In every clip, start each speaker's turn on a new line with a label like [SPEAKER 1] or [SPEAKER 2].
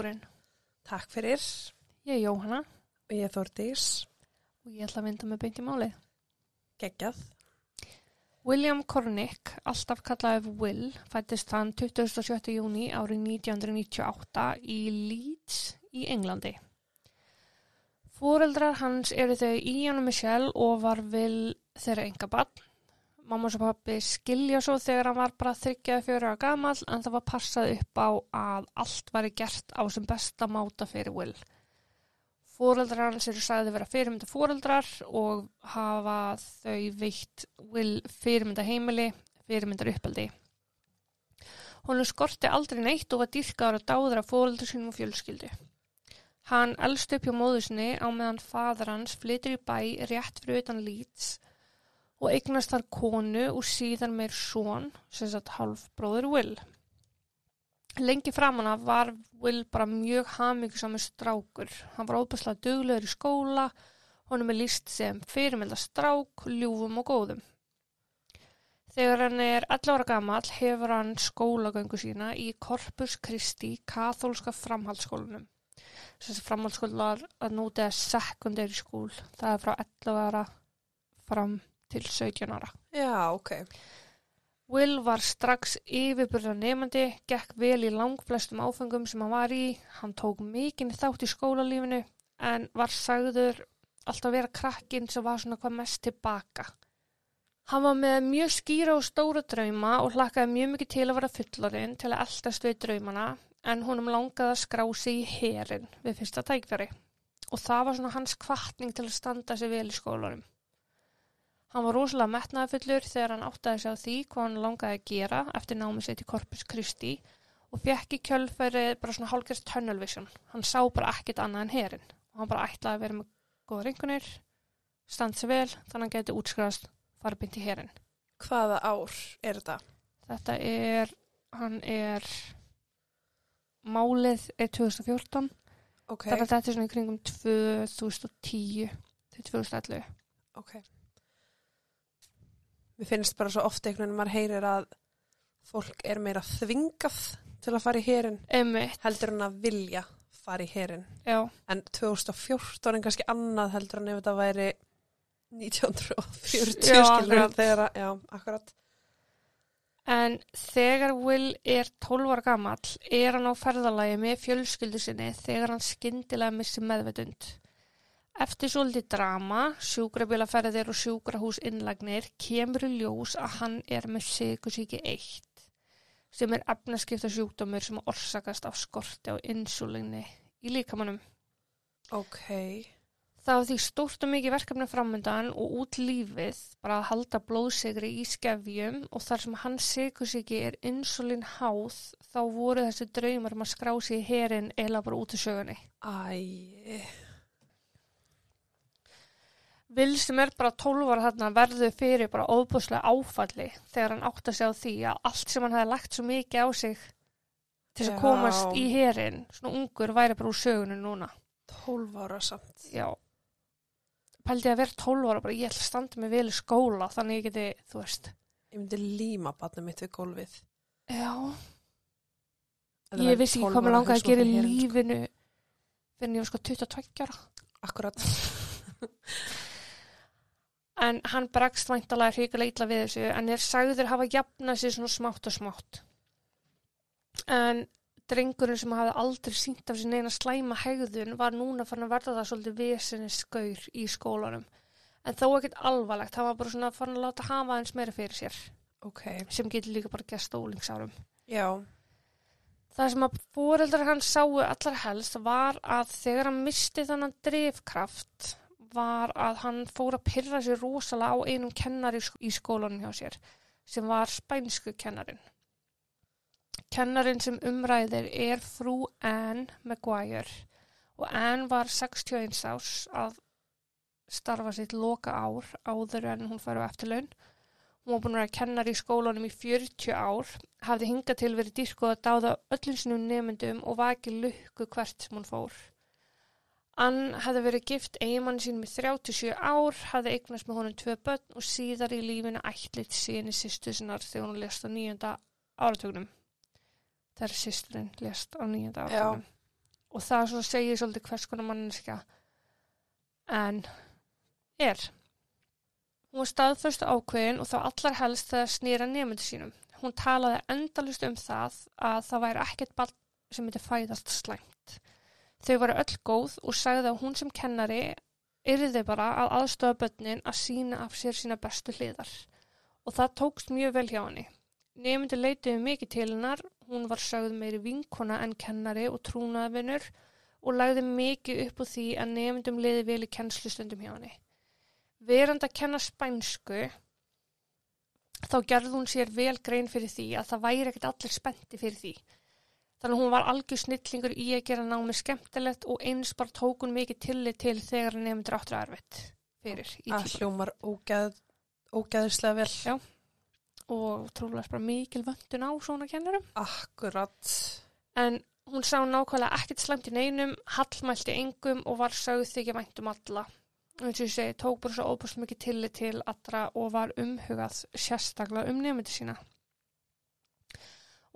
[SPEAKER 1] Morskurinn.
[SPEAKER 2] Takk fyrir.
[SPEAKER 1] Ég er Jóhanna
[SPEAKER 2] Og ég er Þórdís.
[SPEAKER 1] og ég ætla að vinda með beint í málið.
[SPEAKER 2] Geggjað.
[SPEAKER 1] William Cornick, alltaf kallaði Will, fættist hann 27. júni árið 1998 í Leeds í Englandi. Fóreldrar hans eru þau Ian og Michelle og var Will þeirra enga barn. Mamma og pappi skilja svo þegar hann var bara 34 ára gamall en það var passað upp á að allt væri gert á sem besta máta fyrir Will. Fóreldrar hans eru sagði vera fyrirmynda fóreldrar og hafa þau veitt Will fyrirmynda heimili, fyrirmyndar uppeldi. Honum skorti aldrei neitt og var dýrkaður að dáðra fóreldrar sínum og fjölskyldu. Hann elst upp hjá móðu sinni á meðan fadur hans flytur í bæ rétt fyrir utan Leeds og eignast þar konu og síðan meir són, sem sagt halvbróður Will. Lengi framan af var Will bara mjög hamingsamur strákur. Hann var óbærslega duglegur í skóla, honum er líst sem fyrirmynda strák, ljúfum og góðum. Þegar hann er 11 ára gamall hefur hann skólagöngu sína í Corpus Christi kathólska framhaldsskólanum. Þessi framhaldsskólar að núti er secondary school. Það er frá 11 ára fram til 17 ára.
[SPEAKER 2] Já, ok.
[SPEAKER 1] Will var strax yfirbyrða nefandi, gekk vel í langflestum áfengum sem hann var í, hann tók mikinn þátt í skólalífinu en var sagður alltaf vera krakkin sem var svona hvað mest tilbaka. Hann var með mjög skýra og stóra drauma og hlakkaði mjög mikið til að vera fullarinn til að eldast við draumana en honum langaði að skrá sig í herin við fyrsta tækfæri og það var svona hans kvartning til að standa sig vel í skólanum. Hann var rosalega metnaðafullur þegar hann áttaði sig á því hvað hann langaði að gera eftir námið sitt í Corpus Christi og fekk í kjölfæri bara svona hálfgerst tunnel vision. Hann sá bara ekkit annað en herin og hann bara ætlaði að vera með góða ringunir, standa sig vel þannig að hann geti útskrifast fara bynt í herin.
[SPEAKER 2] Hvaða ár er þetta?
[SPEAKER 1] Þetta er, hann er, málið er 2014,
[SPEAKER 2] Ok,
[SPEAKER 1] þannig að þetta er svona í kringum 2010 til 2011.
[SPEAKER 2] ok. Mér finnst bara svo ofta einhvern veginn maður heyrir að fólk er meira þvingað til að fara í herin heldur en að vilja fara í herin. En 2014 er kannski annað heldur en ef þetta væri 1940
[SPEAKER 1] Já, akkurat.
[SPEAKER 2] þegar að, já, akkurat.
[SPEAKER 1] En þegar Will er 12 ára gamall er hann á ferðalagi með fjölskyldu sinni þegar hann skyndilega missi meðvetund. Eftir svolítið drama, sjúkrabílaferðir og sjúkrahús innlagnir kemur í ljós að hann er með sykusíki 1 sem er efnaskipta sjúkdómur sem orsakast af skorti á insulinni í líkamannum.
[SPEAKER 2] Ok,
[SPEAKER 1] Það var því stórt og mikið verkefni framöndan og út lífið bara að halda blóðsigri í skefjum og þar sem hans sikursiki er insulin háð þá voru þessi draumar um að skrá sig í herin eila bara út í sögunni.
[SPEAKER 2] æ,
[SPEAKER 1] Vil sem er bara 12 ára þarna verður fyrir bara óbúslega áfalli þegar hann átt að segja á því að allt sem hann hefði lagt svo mikið á sig til þess að komast í herin, svona ungur, væri bara úr sögunni núna.
[SPEAKER 2] 12 ára samt.
[SPEAKER 1] Já. Pældi að vera 12 ára bara ég ætla að standa mig vel í skóla þannig ég geti, þú veist.
[SPEAKER 2] Ég myndi líma barnið mitt við gólfið.
[SPEAKER 1] Já. Ég vissi ekki
[SPEAKER 2] 12
[SPEAKER 1] hvað
[SPEAKER 2] ára
[SPEAKER 1] langaði að
[SPEAKER 2] hugsa
[SPEAKER 1] gera í lífinu fyrir en ég var sko 22 ára.
[SPEAKER 2] Akkurat.
[SPEAKER 1] En hann bregst væntalega hrikalega illa við þessu en er sagður hafa jafnað sér svona smátt og smátt. En drengurinn sem hafi aldrei sínt af sér neina slæma hegðun var núna fann að verða það svolítið vesinni skaur í skólanum. En þó ekkert alvarlegt, hann var bara svona fann að láta hafa eins meira fyrir sér
[SPEAKER 2] Ok,
[SPEAKER 1] sem getur líka bara gæst ólingsárum.
[SPEAKER 2] já.
[SPEAKER 1] Það sem að fóreldrar hans sáu allar helst var að þegar hann misti þannig drifkraft var að hann fór að pyrra sér rosalega á einum kennari í sk- í skólanum hjá sér sem var spænsku kennarin. Kennarin sem umræðir er frú Anne Maguire og Anne var 61 árs að starfa sitt loka ár áður en hún færu eftirlaun Hún var búin að vera kennar í skólanum í 40 ár, hafði hingað til verið dýrkuð að dáða öllum sinum nefndum og vaki lukku hvert sem hún fór. Ann hafði verið gift eigimann sínum í 37 ár, hafði eignast með honum tvö börn og síðar í lífinu ætlit síðan í sýstu sinnar þegar hún lest á nýjönda áratögnum. þegar sýsturinn lést á nýjönda árunum. Og það svo segir svolítið hvers konar manneska en er. Hún var staðföstu ákveðin og þá allar helst þegar snýra nefndu sínum. Hún talaði endalust um það að það væri ekkert ball sem myndi fæðast slæmt. Þau voru öll góð og sagði að hún sem kennari yrði bara að aðstofa börnin að sína af sér sína bestu hliðar. Og það tókst mjög vel hjá henni. Nefndi leitiði mikið til hennar, hún var sögð meiri vinkona en kennari og trúnaðvinur og lagði mikið upp úr því að nefndum leiði vel í kennslustundum hjá henni. Verand að kenna spænsku, þá gerði hún sér vel grein fyrir því að það væri ekkert allir spenti fyrir því. Þannig að hún var algjör snillingur í að gera námi skemmtilegt og eins bara tók hún mikið tillit til þegar nefndur áttur erfitt fyrir
[SPEAKER 2] að
[SPEAKER 1] tíma.
[SPEAKER 2] hljómar ógeð, ógeðislega vel.
[SPEAKER 1] Já. Og trúlega bara mikil vöndun á svona kennurum.
[SPEAKER 2] Akkurat.
[SPEAKER 1] En hún sá nákvæmlega ekkert slæmt í neinum, hallmælti engum og var sögð þykja vænt um alla. Eins og ég segi, tók bara svo óbúst mikið tillit til allra og var umhugað sérstaklega um nefndi sína.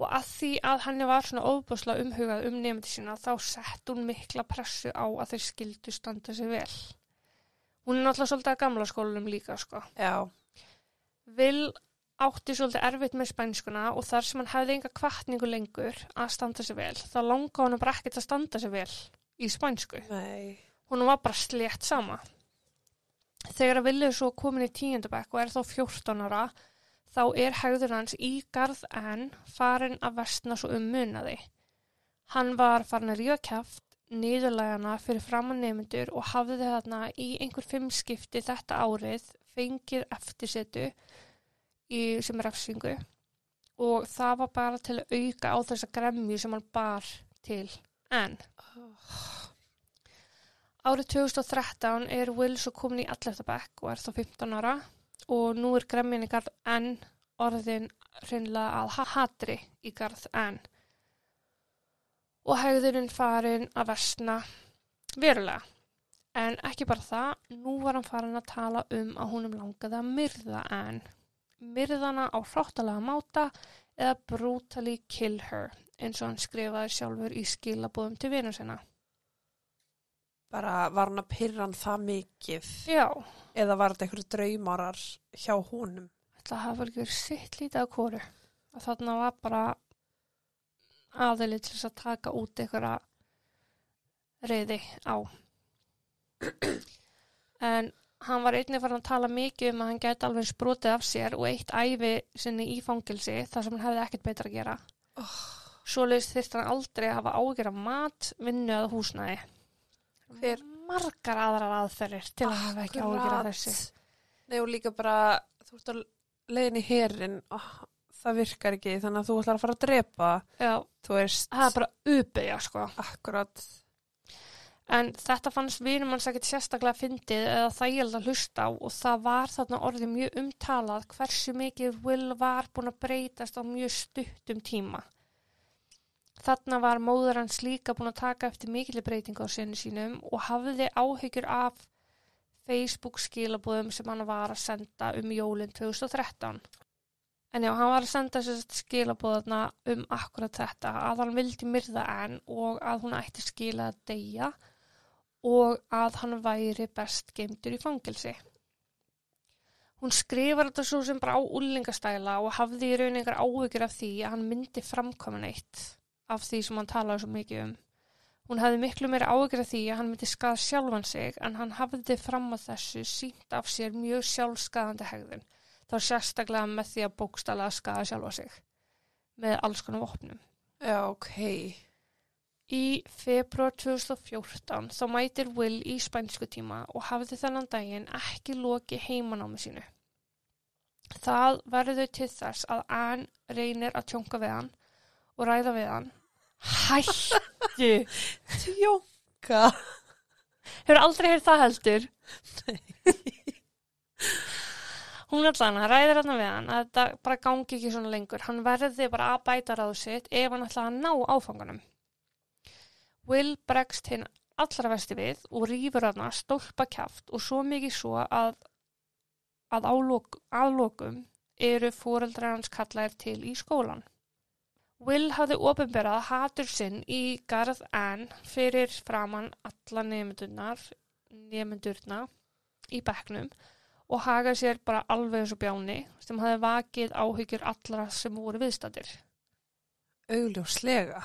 [SPEAKER 1] Og að því að henni var svona óbúslega umhugað um nefndi sína þá sett hún mikla pressu á að þeir skildu standa sig vel. Hún er náttúrulega svolítið að gamla skólanum líka, sko.
[SPEAKER 2] Já.
[SPEAKER 1] Vil átti svolítið erfitt með spænskuna og þar sem hann hefði enga kvartningu lengur að standa sig vel, þá langa hann bara ekkert að standa sig vel í spænsku.
[SPEAKER 2] Nei.
[SPEAKER 1] Hún var bara slétt sama. Þegar að Vili er svo komin í tíundabæk og er þá 14 ára, þá er hegður hans í garð en farin að vestna svo um munaði. Hann var farin að ríða kæft, niðurlægana fyrir framann nefndur og hafði þarna í einhver fimm skipti þetta árið fengið eftirsetu í, sem refsingu og það var bara til að auka á þessa gremju sem hann bar til en árið 2013 er Will svo komin í 11. bekk og er þá 15 ára og nú er gremjan í garð enn orðin hreinlega að ha- hatri í garð enn og hegðurinn farin að versna verulega. En ekki bara það, nú var hann farin að tala um að húnum langaði að myrða enn myrðana á hróttalega máta eða brutally kill her eins og hann skrifaði sjálfur í skilabóðum til vinur sinna.
[SPEAKER 2] Bara var hann að pyrra hann það mikið
[SPEAKER 1] Já,
[SPEAKER 2] eða var þetta einhverju draumarar hjá honum?
[SPEAKER 1] þetta hafa ekki verið sitt lítið af kóru. Að þarna var bara aðeins til að taka út einhverja reyði á. En hann var einnig farin að tala mikið um að hann gæti alveg sprotið af sér og eitt æfi sinni í fangilsi þar sem hann hefði ekkert betra að gera.
[SPEAKER 2] Oh,
[SPEAKER 1] Svoleiðis þyrfti hann aldrei að hafa ágjör af mat, vinnu eða húsnæði.
[SPEAKER 2] Hver-
[SPEAKER 1] Margar aðrar aðferðir til að hafa ekki ágjör af þessu.
[SPEAKER 2] Nei og líka bara, þú ert að leiðin í herin, oh, það virkar ekki þannig að þú ætlar að fara að drepa,
[SPEAKER 1] Já,
[SPEAKER 2] veist,
[SPEAKER 1] það er bara uppeyja sko.
[SPEAKER 2] akkurat,
[SPEAKER 1] En þetta fannst vinum hans ekkert sérstaklega fyndið eða þægild að hlusta á og það var þarna orðið mjög umtalað hversu mikið Will var búin að breytast á mjög stuttum tíma. Þarna var móður hans líka búin að taka eftir mikil breytingu á sinni sínum og hafði áhyggjur af Facebook skilabóðum sem hann var að senda um jólinn 2013. En já, hann var að senda sér skilabóðana um akkurat þetta að hann vildi myrða enn og að hún ætti skila að deyja og að hann væri best geimdur í fangilsi. Hún skrifar þetta svo sem bara á úlingastæla og hafði í raun einhver áhyggjur af því að hann myndi framkvæma neitt af því sem hann talaði svo mikið um. Hún hafði miklu meira af því að hann myndi skada sjálfan sig en hann hafði fram að þessu sínt af sér mjög sjálfskaðandi hegðun. Þá sérstaklega með því að bókstala að skada sjálfa sig með alls konar vopnum.
[SPEAKER 2] já ok,
[SPEAKER 1] Í februar 2014 þá mætir Will í spænsku tíma og hafði þennan daginn ekki loki heimanámi sínu. Það verður til þess að Ann reynir að tjónka við hann og ræða við hann. Hættu!
[SPEAKER 2] tjóka,
[SPEAKER 1] Hefur aldrei heyrt það heldur? Hún allan, hann ræðir hann við hann að þetta bara gangi ekki svona lengur. Hann verði bara að bæta ráðu sitt ef hann ætla að ná áfanganum. Will bregst hinn allra vesti við og rýfur hana stólpa kjaft og svo mikið svo að, að álok, álokum eru fóreldrar hans kallaðir til í skólan. Will hafði ofinberað hatur sinn í Garð Ann fyrir framann alla nefndurna í bekknum og hagaði sér bara alveg eins og bjáni sem hafði vakið áhyggjur allra sem voru viðstættir.
[SPEAKER 2] Augljóslega.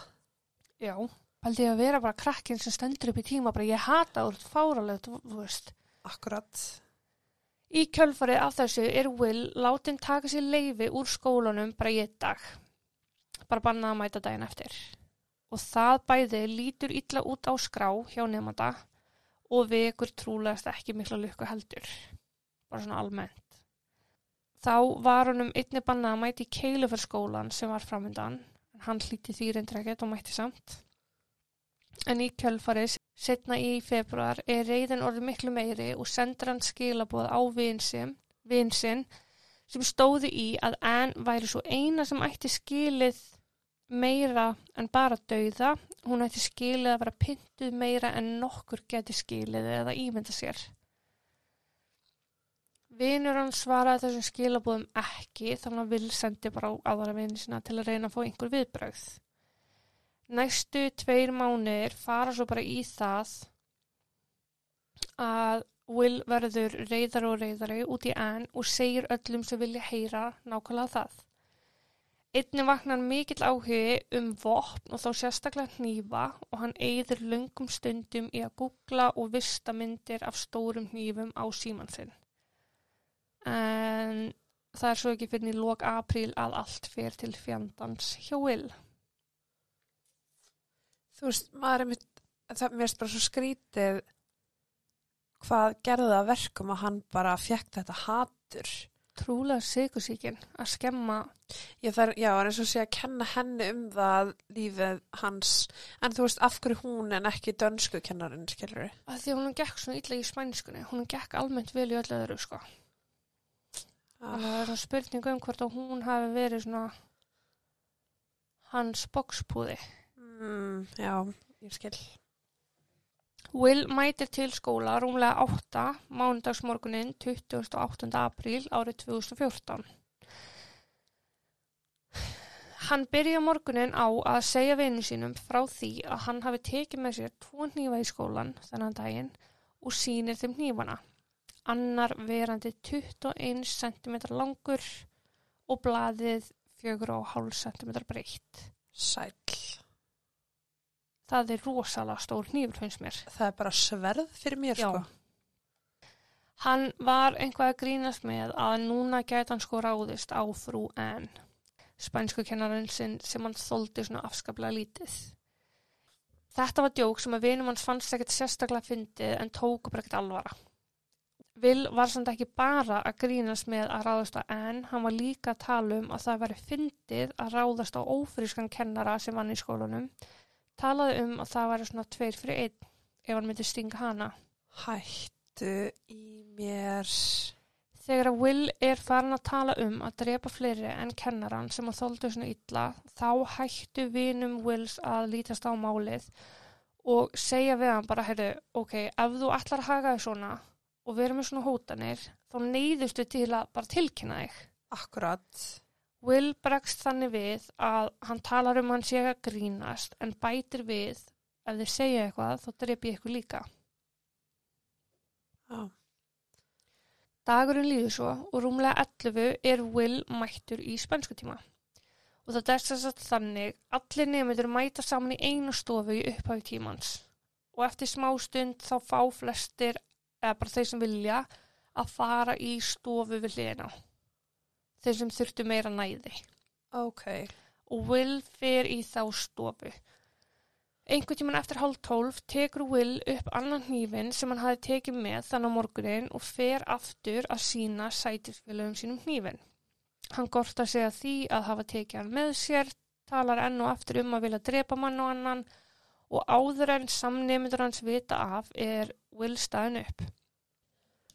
[SPEAKER 1] Já. Paldi ég að vera bara krakkin sem stendur upp í tíma bara ég hata úr fáralegt, þú veist.
[SPEAKER 2] Akkurat.
[SPEAKER 1] Í kjölfarið af þessu er Will látin taka sér leifi úr skólanum bara einn dag. Bara bannað að mæta daginn eftir. Og það bæði lítur illa út á skrá hjá nefnda og vekur trúlegast ekki mikla lukku heldur. Bara svona almennt. Þá var honum einni bannað að mæti í keiluferskólan sem var framöndan. Hann hlíti því reyndrækket og mætti samt. En í kjölfarið setna í februar er reyðin orðið miklu meiri og sendur hann skilaboð á vinsinn sem stóði í að Ann væri svo eina sem ætti skilið meira en bara dauða. Hún ætti skilið að vera pyntuð meira en nokkur geti skilið eða ímynda sér. Vinur hann svaraði þessum skilabóðum ekki þannig að vil sendi bara á aðra vinni sinna til að reyna að fá einhver viðbrögð. Næstu tveir mánuðir fara svo bara í það að Will verður reyðar og reyðari út í enn og segir öllum sem vilja heyra nákvæmlega það. Einni vaknar mikill áhugi um vopn og þá sérstaklega hnífa og hann eigður lungum stundum í að googla og vista myndir af stórum hnífum á síman sinn. En það er svo ekki fyrir lók apríl að allt fer til fjandans hjá Will.
[SPEAKER 2] Þú veist, maður er mitt, það mér er bara svo skrítið hvað að verkum að hann bara fekk þetta hatur.
[SPEAKER 1] Trúlega sigursíkin að skemma
[SPEAKER 2] Ég þarf, já, það er eins og sé að kenna henni um það lífið hans, en þú veist, af hverju hún en ekki dönsku kennarinn, skilur við?
[SPEAKER 1] að því hún gekk svona illa í spænskunni. Hún gekk almennt vel í öllu öðru, sko. Þannig að það er svona spurning um hvort að hún hafi verið svona hans bokspúði.
[SPEAKER 2] Mm, já, ég skil.
[SPEAKER 1] Will mætir til skóla rúmlega 8 mánudagsmorgunin 28. apríl árið 2014. Hann byrja morgunin á að segja vinnu sínum frá því að hann hafi tekið með sér tvo hnífa í skólan þennan daginn og sýnir þeim hnífana. Annar verandi 21 cm langur og blaðið 4,5 cm breytt.
[SPEAKER 2] Sæl.
[SPEAKER 1] Það er rosalega stór hnífur finnst mér.
[SPEAKER 2] Það er bara sverð fyrir mér,
[SPEAKER 1] Já.
[SPEAKER 2] sko.
[SPEAKER 1] Hann var einhvað að grínast með að núna gæti hann sko ráðist á frú Ann, spænsku kennarinn sinn sem hann þóldi svona afskaplega lítið. Þetta var djók sem að vinum hans fannst ekkert sérstaklega fyndið en tóku bara ekkert alvara. Will var samt ekki bara að grínast með að ráðast á Ann, hann var líka að tala um að það væri fyndið að ráðast á ófrískan kennara sem vann í skólanum, talaði um að það væri svona tveir fyrir einn ef hann myndi stinga hana.
[SPEAKER 2] Hættu í mér.
[SPEAKER 1] Þegar að Will er farin að tala um að drepa fleiri en kennaran sem að þóldu svona illa, þá hættu vinum Wills að lítast á málið og segja við hann bara, heyrðu, ok, ef þú ætlar að haga þig svona og vera með svona hótanir, þá neyðustu til að bara tilkynna þig.
[SPEAKER 2] Akkurat.
[SPEAKER 1] Will bregst þannig við að hann talar um hann sé að grínast en bætir við, ef þeir segja eitthvað, þá drepi ég eitthvað líka.
[SPEAKER 2] Já.
[SPEAKER 1] Dagurinn líður svo og rúmlega 11 er Will mættur í spænskutíma. Og það er þess að þannig allir nefndur mæta saman í einu stofu í upphafi tímans. Og eftir smá stund þá fá flestir, eða bara þeir sem vilja, að fara í stofu við hliðina. Þeir sem þurftu meira næði.
[SPEAKER 2] Ok.
[SPEAKER 1] Og Will fer í þá stofu. Einhvern tíman eftir hálf tólf tekur Will upp annan hnífin sem hann hafi tekið með þannig morgunin og fer aftur að sína sætisfélögum sínum hnífin. Hann sig að því að hafa tekið hann með sér, talar enn og aftur um að vilja drepa mann og annan og áður en samnefndur hans vita af er Will staðin upp.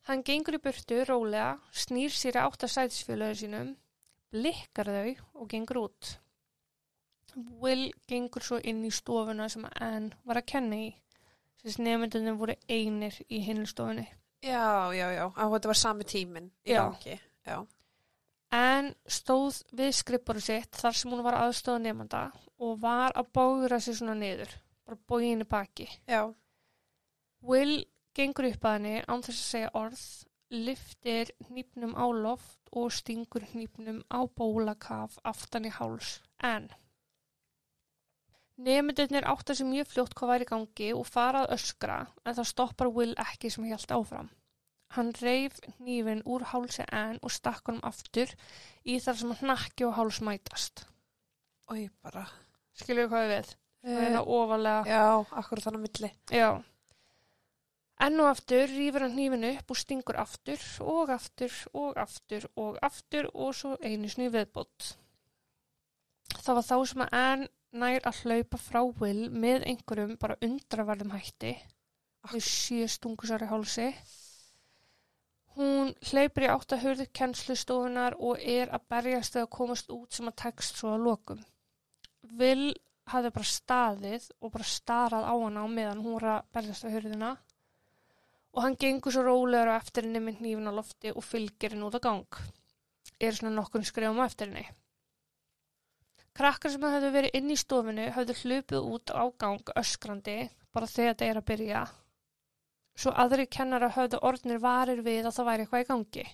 [SPEAKER 1] Hann gengur í burtu rólega, snýr sér átt að sætisfélögum sínum, blikkar þau og gengur út. Will gengur svo inn í stofuna sem Ann var að kenna í. Þess nefndunum voru einir í hinstofunni.
[SPEAKER 2] Já, já, já. Á, þetta var sami tíminn í gangi. Já.
[SPEAKER 1] en stóð við skrippuru sitt þar sem hún var aðstóða nefnda og var að bógra sig svona niður, bara bóginni baki.
[SPEAKER 2] Já.
[SPEAKER 1] Will gengur upp að henni án þess að segja orð, liftir hnípnum á loft og stingur hnípnum á bólakaf aftan í háls. En nefndurnir átta sig mjög fljótt hvað væri gangi og farað öskra en það stoppar Will ekki sem helt áfram. Hann reif hnífin úr hálsi enn og stakk honum aftur í þar sem hann nakki og háls mætast.
[SPEAKER 2] Ég bara.
[SPEAKER 1] Skilju hvað við? Það er það ofalega.
[SPEAKER 2] já, akkur þannig milli.
[SPEAKER 1] Já. Enn og aftur rýfur hann hnífinu upp og stingur aftur og aftur og aftur og aftur og svo einu snu viðbót. Það var þá sem að Ann nær að hlaupa frá Will með einhverjum bara undraverðum hætti við sjö stungusar í hálsi. Hún hleypur í átt að hurðu kennslustofunar og er að berjast að komast út sem að tekst svo að lokum. Will hafði bara staðið og bara starað á hana á meðan hún var að berjast við hurðina og hann gengur svo rólegur á eftir henni með hnífin á lofti og fylgir henni út á gang. Er svona nokkur skrifum á eftir henni. Krakkar sem hefðu verið inn í stofinu hefðu hlupið út á gang öskrandi bara þegar þetta er að byrja. Svo aðri kennara höfðu orðnir varir við að það væri eitthvað í gangi.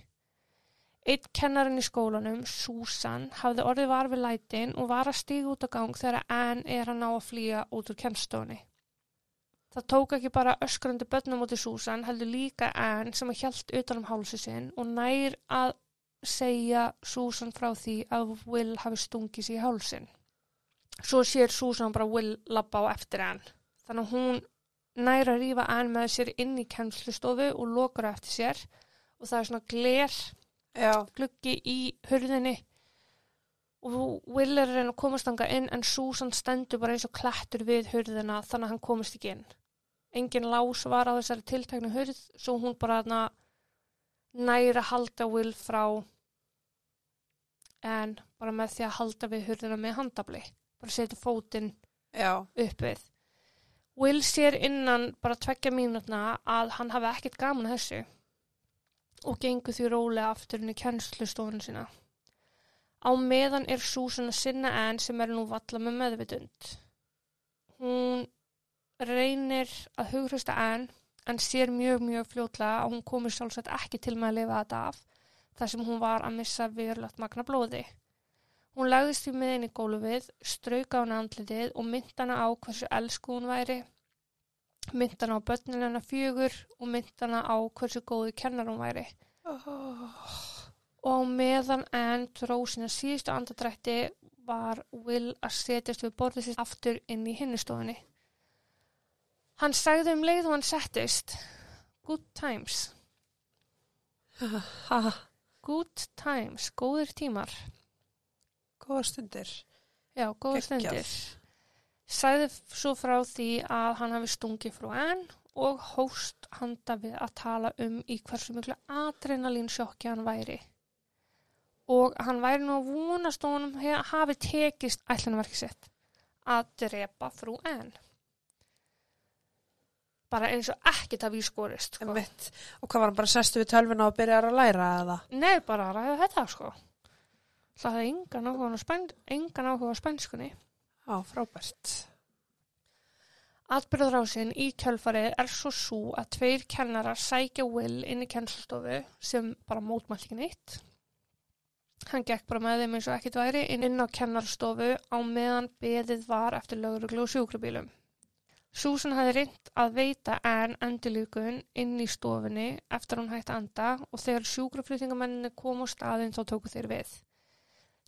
[SPEAKER 1] Eitt kennarinn í skólanum, Susan, hafði orðið var við lætin og var að stíga út á gang þegar Ann er að ná að flýja út úr kemstofunni. Það tók ekki bara öskrandi börnum út í Susan, heldur líka Ann sem að hjælt utan um hálsi sinn og nær að segja Susan frá því að Will hafi stungið sér í hálsin. Svo sér Susan bara Will labba á eftir Ann. Þannig að hún nær að rífa Ann með sér inn í kennslustofu og lokar eftir sér og það er svona gler
[SPEAKER 2] Já.
[SPEAKER 1] gluggi í hurðinni og Will er að reyna að komast þanga inn en Susan stendur bara eins og klættur við hurðina þannig að hann komist ekki inn. Engin lás var á þessari tilteknu hurð svo hún bara að halda Will frá en bara með því að halda við hurðina með handabli. Bara setja fótinn upp við. Will sér innan bara tveggja mínútna að hann hafi ekkert gaman þessu og gengur því rólega aftur inn í kennslustofun sína. Á meðan er Susan að sinna enn sem er nú valla með meðvitund. Hún reynir að hughrista enn en sér mjög mjög fljótlega að hún komur sjálfsagt ekki til með að lifa þetta af þar sem hún var að missa verulegt magna blóði. Hún lagðist því með henni í gólfið, strauka hana andlitið og myndi hana á hversu elsku hún væri, myndi hana á börnin hennar fjögur og myndi hana á hversu góði kennar hún væri.
[SPEAKER 2] Oh.
[SPEAKER 1] Og meðan enn dró sína síðustu andadrætti var Will að setjast við borðið sitt aftur inn í hinnustofunni. Hann sagði um leið og hann settist, good times, good times, góðir tímar.
[SPEAKER 2] Góða stundir.
[SPEAKER 1] Já, góða
[SPEAKER 2] Geggjað.
[SPEAKER 1] stundir. Sæði svo frá því að hann hafi stungið frú enn og hóst handa við að tala um í hversu miklu adrenalín sjokki hann væri. Og hann væri nú að vonast og he- hafi tekist ætlunarverki sitt að drepa frú enn. Bara eins og ekkert hafi í skorist. Sko.
[SPEAKER 2] Og hvað var hann bara sestu við tölvuna og byrjar að læra eða?
[SPEAKER 1] Nei, bara að ræða þetta sko. Það hefði engan áhuga á, spæn, engan áhuga á spænskunni.
[SPEAKER 2] Já, frábært.
[SPEAKER 1] Atbyrðarásinn í kjölfarið er svo svo að tveir kennarar sækja Will inn í kennslustofu sem bara mótmælt ekki neitt. Hann gekk bara með þeim eins og ekkert væri inn, á kennarstofu á meðan beðið var eftir lögreglu og sjúkrabílum. Susan hafði reynd að veita Ann endurlíkun inn í stofunni eftir hún hætti anda og þegar sjúkraflýtingamenninni kom á staðinn þá tóku þeir við.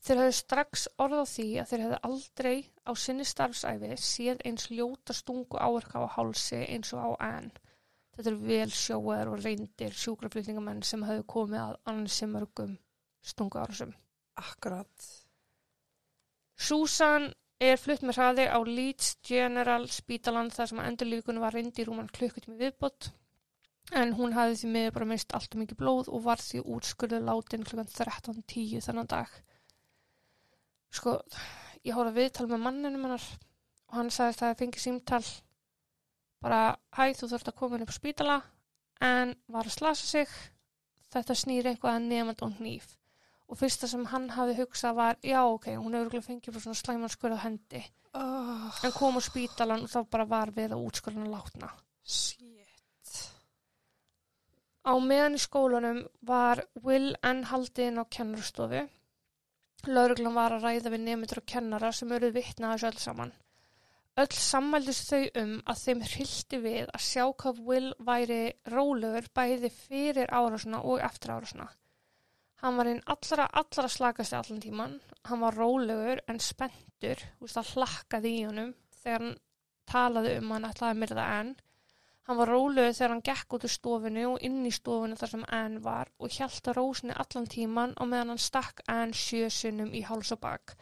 [SPEAKER 1] Þeir hefðu strax orð á því að þeir hefðu aldrei á sinni starfsæfi séð eins ljóta stungu áverka á hálsi eins og á Ann. Þetta eru vel sjóaður og reyndir sjúkraflýtingamenn sem hefðu komið að annarsi mörgum stungu árásum.
[SPEAKER 2] Akkurat.
[SPEAKER 1] Susan er flutt með hraði á Leeds General Spítalan þar sem endurlíkunum var reyndi í rúman klukkutími viðbót. En hún hafði því miður bara mist allt og mikið blóð og var því útskurðu látin klukkan 13.10 þennan dag. Sko, ég hóra viðtal með manninum hennar og hann sagði að það fengi símtal. Bara, hæ, þú þurft að koma inn upp á spítala en var að slasa sig. Þetta snýr eitthvað að nefnd og nýf og fyrsta sem hann hafi hugsað var já ok, hún hefur örugglega fengið svona slæman skurð á hendi
[SPEAKER 2] Oh,
[SPEAKER 1] en kom á spítalan og þá bara var við að útskurðan látna.
[SPEAKER 2] shit.
[SPEAKER 1] Á meðan í skólanum var Will enn haldinn á kennarstofu. Lauruglan var að ræða við nefndur og kennara sem eruð vitna að þessu öll saman. Öll sammældist þau um að þeim hrildi við að sjá hvað Will væri rólegur bæði fyrir árásuna og eftir árásuna. Hann var einn allra, allra slakasti allan tíman. Hann var rólegur en spenntur, þú veist, það hlakkaði í honum þegar hann talaði um hann ætlaði að myrða enn. Hann var rólegur þegar hann gekk út úr stofinu og inn í stofinu þar sem Ann var og hjælt að rósinni allan tíman og meðan hann stakk Ann sjösunum í háls og bak.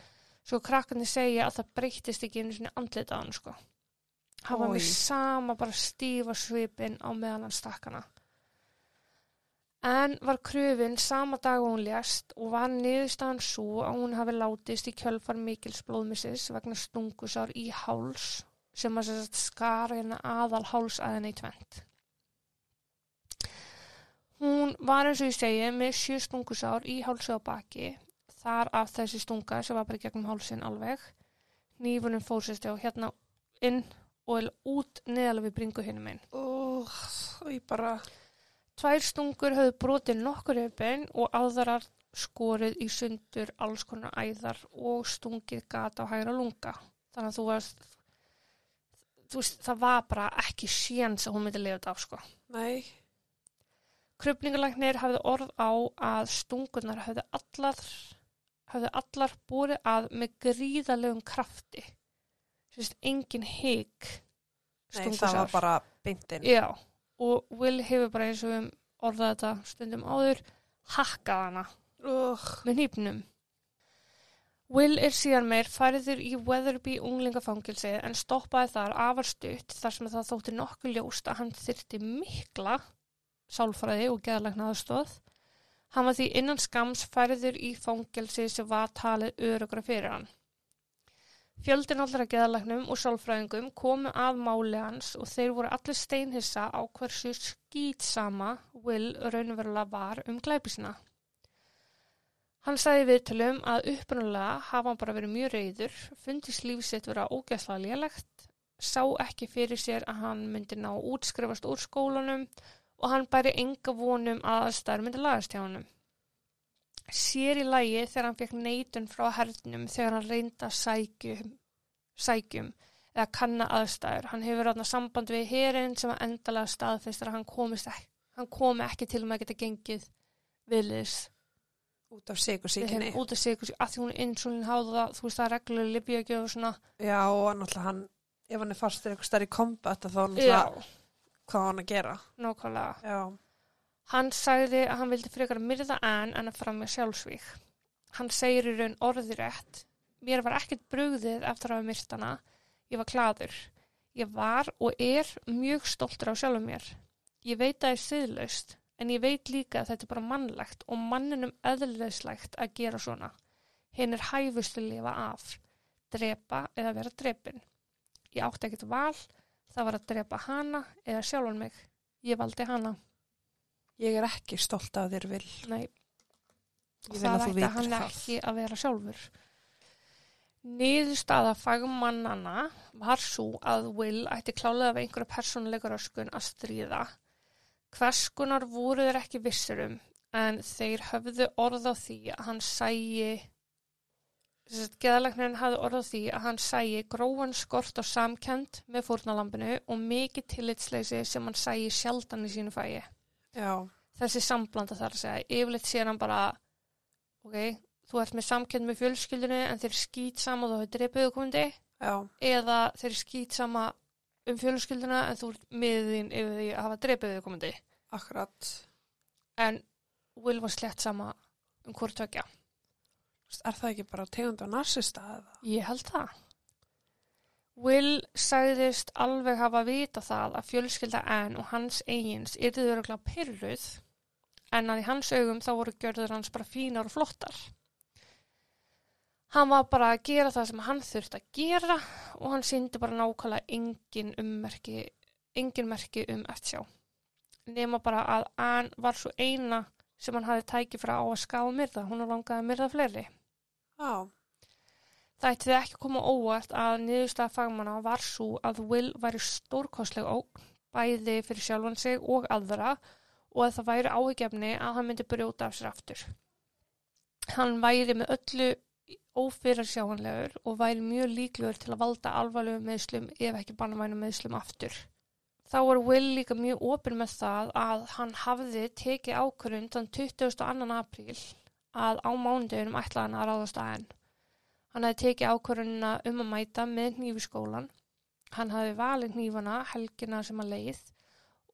[SPEAKER 1] Svo krakkarnir segja að það breytist ekki einu sinni andlita á hann sko. Hann var
[SPEAKER 2] Oj.
[SPEAKER 1] með sama bara stífa svipin á meðan hann stakk hana. Ann var kröfin sama dag og hún lést og var niðurstaðan svo að hún hafi látist í kjölfar mikils blóðmissis vegna stungusár í háls sem að skara hérna aðal hálsæðina í tvent. Hún var eins og ég segi með sjö stungusár í hálsi á baki, þar af þessi stunga sem var bara gegnum hálsin alveg. Nýfunum fór sérst á hérna inn og er út neðalega við bringu hinum einn.
[SPEAKER 2] Oh, og ég bara,
[SPEAKER 1] Tvær stungur höfðu brotið nokkur höfbin og aðrar skorið í sundur alls konar æðar og stungið gata á hægra lunga. Þannig að þú varst, þú veist, það var bara ekki séns að hún myndi lifa þetta af, sko.
[SPEAKER 2] nei,
[SPEAKER 1] Krupningalæknir hafði orð á að stungunar hafði allar, hafði allar búið að með gríðalegum krafti. Sérst, engin hygg
[SPEAKER 2] nei, það var bara beintinn.
[SPEAKER 1] Já, og Will hefur bara eins og um orðað þetta stundum áður, hakkað hana
[SPEAKER 2] Oh,
[SPEAKER 1] með nýpnum. Will er síðan meir færiður í Weatherby unglingafangilsi en stoppaði þar afar stutt þar sem það þótti nokkuð ljóst að hann þyrti mikla sálfræði og geðalegna aðstóð. Hann var því innan skams færiður í fangilsi sem var talið örugra fyrir hann. Fjöldin allra geðalegnum og sálfræðingum komu að máli hans og þeir voru allir steinhissa á hversu skýtsama Will raunverulega var um glæpisina. Hann sagði í viðtölum að upprunalega hafa hann bara verið mjög reyður, fundist lífsitt vera ógæslega lélegt, sá ekki fyrir sér að hann myndi ná útskrifast úr skólanum og hann bæri enga vonum að aðstæður myndi lagast hjá honum. Sér í lagi þegar hann fekk neitun frá hernum þegar hann reynda sækjum, sækjum eða kanna aðstæður. Hann hefur ráðna samband við herin sem að endalega staðfestur að hann, komist hann komi ekki til um að geta gengið viðliðs
[SPEAKER 2] út af sigur
[SPEAKER 1] við
[SPEAKER 2] síkinni.
[SPEAKER 1] hefum út að segja að því hún er insulin háða þú veist það er reglulega libjögjöf og svona
[SPEAKER 2] Já, og náttúrulega hann, ef hann er fastur eitthvað stærri kombat, þá náttúrulega, hvað hann að gera?
[SPEAKER 1] nákvæmlega
[SPEAKER 2] Já,
[SPEAKER 1] hann sagði að hann vildi frekar myrða Ann en að fram með sjálfsvík hann segir í raun orðirétt mér var ekkert brugðið eftir að hafa myrt hana. Ég var klaður ég var og er mjög stoltur á sjálfum mér. Ég veit að það er siðlaust en ég veit líka að þetta er bara mannlegt og manninum eðlislegt að gera svona. Hinn er hæfust að lifa af. Drepa eða vera drepin. Ég átti ekkert val. Það var að drepa hana eða sjálfan mig. Ég valdi hana
[SPEAKER 2] ég er ekki stolt af þér vil.
[SPEAKER 1] Nei,
[SPEAKER 2] Ég vil
[SPEAKER 1] það ætti hann
[SPEAKER 2] það.
[SPEAKER 1] ekki að vera sjálfur. Niðurstaða fagmannana var svo að Will ætti klálega við einhverja persónuleika röskun að stríða. Hverskunar voru þeir ekki vissur um en þeir höfðu orð á því að hann sæi Geðalegnin hafði orð á því að hann sæi gróan skort á samkend með fórnalambinu og mikið tillitsleysi sem hann sæi sjaldan í sínu fæi
[SPEAKER 2] Já,
[SPEAKER 1] þessi samblanda þar að segja. Yfirleitt sér hann bara ok, þú ert með samkend með fjölskyldinu en þeir skýt sama og þú hefur dreipið
[SPEAKER 2] já,
[SPEAKER 1] eða þeir skýt sama um fjölskylduna en þú ert miðin yfir því að hafa dreipið komandi
[SPEAKER 2] akkurat.
[SPEAKER 1] en Will var slett sama um hvort tvekja
[SPEAKER 2] Er það ekki bara tegund af narsista eða?
[SPEAKER 1] ég held það Will sagðist alveg hafa vita það að fjölskylda Ann og hans eigins yrðu öruglega pyrruð en að í hans augum þá voru gjörður hans bara fínar og flottar. Hann var bara að gera það sem hann þurfti að gera og hann síndi bara nákvæmlega engin ummerki, engin merki um eftirsjá. Nema bara að Ann var svo eina sem hann hafi tækið frá á að ská myrða. Hún langaði að myrða fleiri.
[SPEAKER 2] Já.
[SPEAKER 1] Það ætti ekki að koma óvart að niðurstaða fagmanna var svo að Will væri stórkostleg ógn, bæði fyrir sjálfan sig og aðra og að það væri áhugjefni að hann myndi brjóta af sér aftur. Hann væri með öllu ófyrirsjáanlegur og væri mjög líklegur til að valda alvarlegum meðslum ef ekki bannavænum meðslum aftur. Þá var Will líka mjög opinn með það að hann hafði tekið ákvörðun þann 22. apríl að á mánudeginum ætlaði hann að ráðast að henn. Hann hafði tekið ákvörðunina um að mæta með hnífiskólan. Hann hafði valið hnífana helgina sem að leið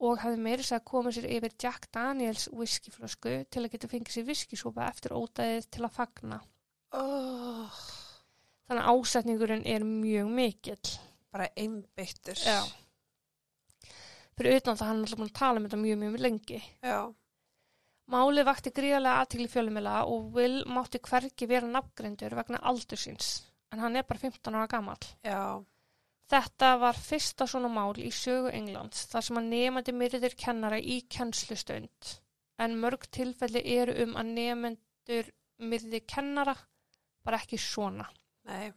[SPEAKER 1] og hafði meiri að koma sér yfir Jack Daniels whiskyflösku til að geta fengið sér whiskysúpa eftir ódæðið til að fagna.
[SPEAKER 2] Oh,
[SPEAKER 1] Þannig að ásetningurinn er mjög mikill.
[SPEAKER 2] bara einbeittur.
[SPEAKER 1] Já. Fyrir utan það hann er alltaf búin að tala um þetta mjög mjög lengi.
[SPEAKER 2] Já.
[SPEAKER 1] Málið vakti gríðarlega aðtíkli fjölumila og Will mátti hvergi vera nafngreindur vegna aldur síns, en hann er bara 15 ára gammal.
[SPEAKER 2] Já.
[SPEAKER 1] Þetta var fyrsta svona mál í sögu Englands þar sem að nefandi myrðir kennara í kennslustönd, en mörg tilfelli eru um að nefendur myrði kennara, bara ekki svona.
[SPEAKER 2] Nei.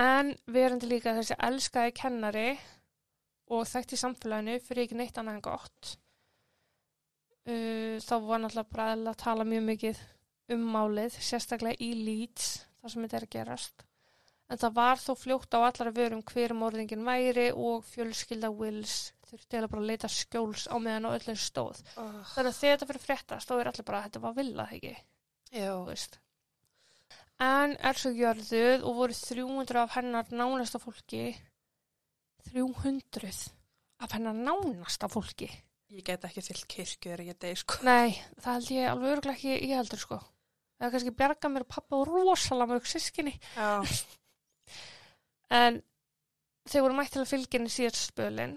[SPEAKER 1] En verandi líka þessi elskaði kennari og þekkt í samfélaginu fyrir ekki neitt annað en gott. Uh, þá var náttúrulega bara að tala mjög mikið um málið, sérstaklega í Leeds, þar sem þetta er að gerast. En það var þó fljótt á allara vörum hver morðingin væri og fjölskylda Wills þurfti eða bara að leita skjóls á meðan á öllum stóð.
[SPEAKER 2] Oh.
[SPEAKER 1] Þannig að þegar þetta fyrir fréttast, þá er allir bara að þetta var villað, ekki? En er svo gjörðuð og voru 300 af hennar nánasta fólki 300 af hennar nánasta fólki
[SPEAKER 2] Ég get ekki fyllt kirkju er ég deg, sko.
[SPEAKER 1] Nei, það held ég alveg örgulega ekki ég heldur sko eða kannski bjarga mér pappa og rosalega mörg sískinni
[SPEAKER 2] Já.
[SPEAKER 1] en þeir voru mætt til að fylginni síðast spölin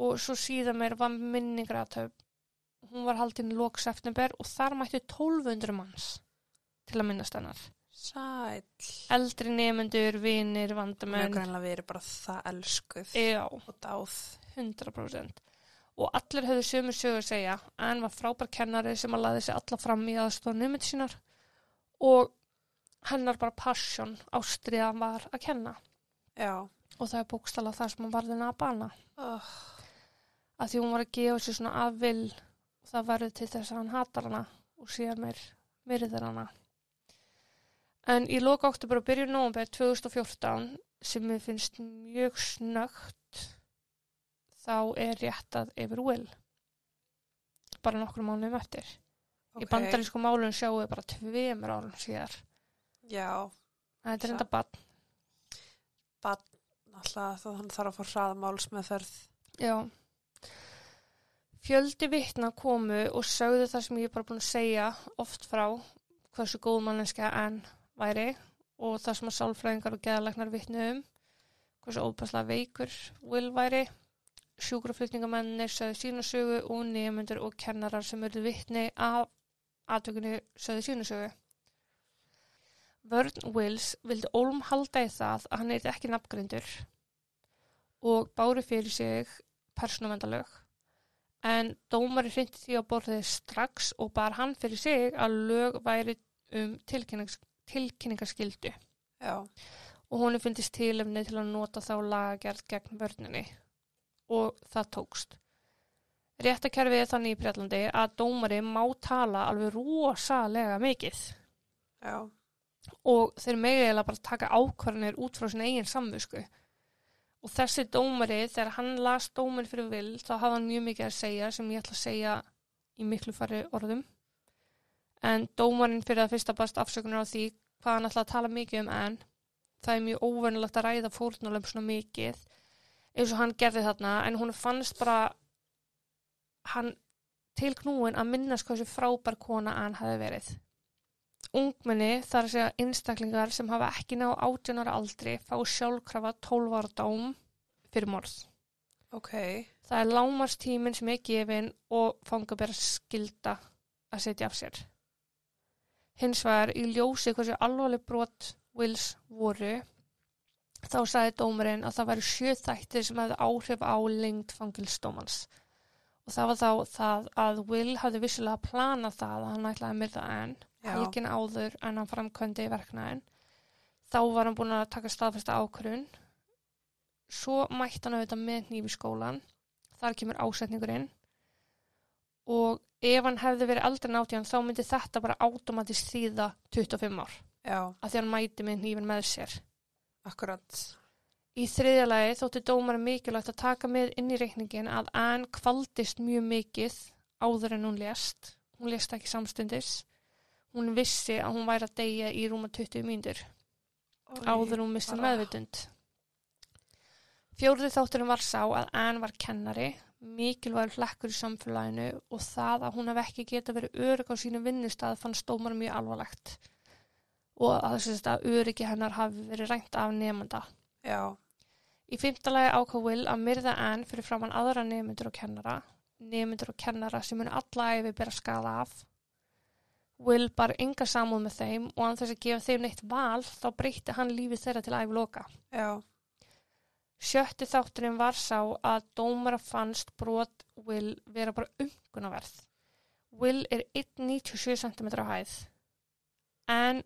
[SPEAKER 1] og svo síðan mér var minningratöf hún var haldin í lók september og þar mættu 1200 manns til að minnast hennar
[SPEAKER 2] Sæl.
[SPEAKER 1] eldri nefendur, vinir,
[SPEAKER 2] Mjög
[SPEAKER 1] vandamenn
[SPEAKER 2] greinlega verið bara það elskuð
[SPEAKER 1] já,
[SPEAKER 2] og dáð.
[SPEAKER 1] 100% og allir höfðu sömu sögur að segja. En var frábær kennari sem að laði sig alla fram í aðstofa nefndir sínar. Og hennar bara passion ástriða var að kenna.
[SPEAKER 2] Já.
[SPEAKER 1] og það er bókstala það sem hann varðin að bana.
[SPEAKER 2] Oh.
[SPEAKER 1] að því hún var að gefa sér svona afvill og það verður til þess að hann hatar hana og síðan meir myrðir hana. En í loka oktober og byrjun nóvember 2014 sem mér finnst mjög snögt þá er réttað yfir Will bara nokkur mánuðum eftir í
[SPEAKER 2] Ok.
[SPEAKER 1] bandarísku málun sjáum við bara tveimur árum síðar
[SPEAKER 2] Já.
[SPEAKER 1] en þetta er enda bann
[SPEAKER 2] Alltaf þá hann þarf að fá hraðamáls með ferð.
[SPEAKER 1] Já. Fjöldi vittna komu og sögðu það sem ég er bara búin að segja oft frá hversu góð manneska enn væri og það sem að sálfræðingar og geðalegnar vittnu um hversu óbærslega veikur Will væri sjúkraflutningamennir sögðu sínu sögu og nefnendur og kennarar sem eru vittni af aðtökunni sögðu sínu sögu. Vörn Wills vildi ólum halda í það að hann eitthvað ekki nafngrindur og bári fyrir sig persónumendalög en dómari hrindi því á borðið strax og bar hann fyrir sig að lög væri um tilkynnings, tilkynningaskildu
[SPEAKER 2] Já.
[SPEAKER 1] og hún finnist tilefni til að nota þá lagagerð gegn vörninni og það tókst. Réttakerfið er þannig í Breitlandi að dómari má tala alveg rosalega mikið
[SPEAKER 2] Já.
[SPEAKER 1] og þeir megi eiginlega bara taka ákvarðanir út frá sinna eigin samvisku. Og þessi dómari, þegar hann las dómari fyrir vil, þá hafði hann mjög mikið að segja sem ég ætla að segja í miklu fari orðum. En dómarinn fyrir að fyrsta bast afsökunar á því hvað hann ætla að tala mikið um en það er mjög óvernilegt að ræða fórnalöfum svona mikið eins og hann gerði þarna en hún fannst bara hann til knúin að minnast hvað þessi frábær kona hann hafi verið ungmenni þar að segja einstaklingar sem hafa ekki 18 ára aldri fá sjálfkrafa 12 ára dóm fyrir morð.
[SPEAKER 2] Ok.
[SPEAKER 1] Það er lámarstíminn sem er gefin og fangabera skilda að setja af sér. Hins vegar í ljósi hversu alvarleg brot Wills voru þá sagði dómarinn að það væri sjö þættir sem hefði áhrif á lengd fangilsdómans og það var þá það að Will hafði vissulega planað það að hann ætlaði að myrða enn helgin áður en hann framkvæmdi verknæðin þá var hann búin að taka staðfesta ákvörun svo mætti hann auðvitað með nýfi skólan þar kemur ásetningurinn. Og ef hann hefði verið aldrei nátján þá myndi þetta bara automatist þýða 25 ár.
[SPEAKER 2] Já,
[SPEAKER 1] af því hann mæti með nýfin með sér
[SPEAKER 2] akkurat.
[SPEAKER 1] Í þriðja lagi þótti dómar mikilvægt að taka með inn í reikningin að Ann kvaldist mjög mikið áður en hún lést. Hún lést ekki samstundis. Hún vissi að hún væri að deyja í rúma 20 mínútur áður hún misti meðvitund. Fjórði þátturinn var sá að Ann var kennari, mikilvægur hlekkur í samfélaginu og það að hún hef ekki geta verið örygg á sínu vinnustað fannst dómar mjög alvarlegt og að þess að öryggi hennar hafi verið rænt af nefnda.
[SPEAKER 2] Já,
[SPEAKER 1] Í fymta lagi ákvað Will að myrða Ann fyrir framann aðra nefndur og kennara, nefndur og kennara sem mun alla æfi bera skada af. Will bar enga samúð með þeim og hann þess að gefa þeim neitt val þá breytti hann lífið þeirra til æfi loka.
[SPEAKER 2] já,
[SPEAKER 1] Sjötti þátturinn var sá að dómara fannst brot Will vera bara umgunaverð. Will er 1,97 cm á hæð en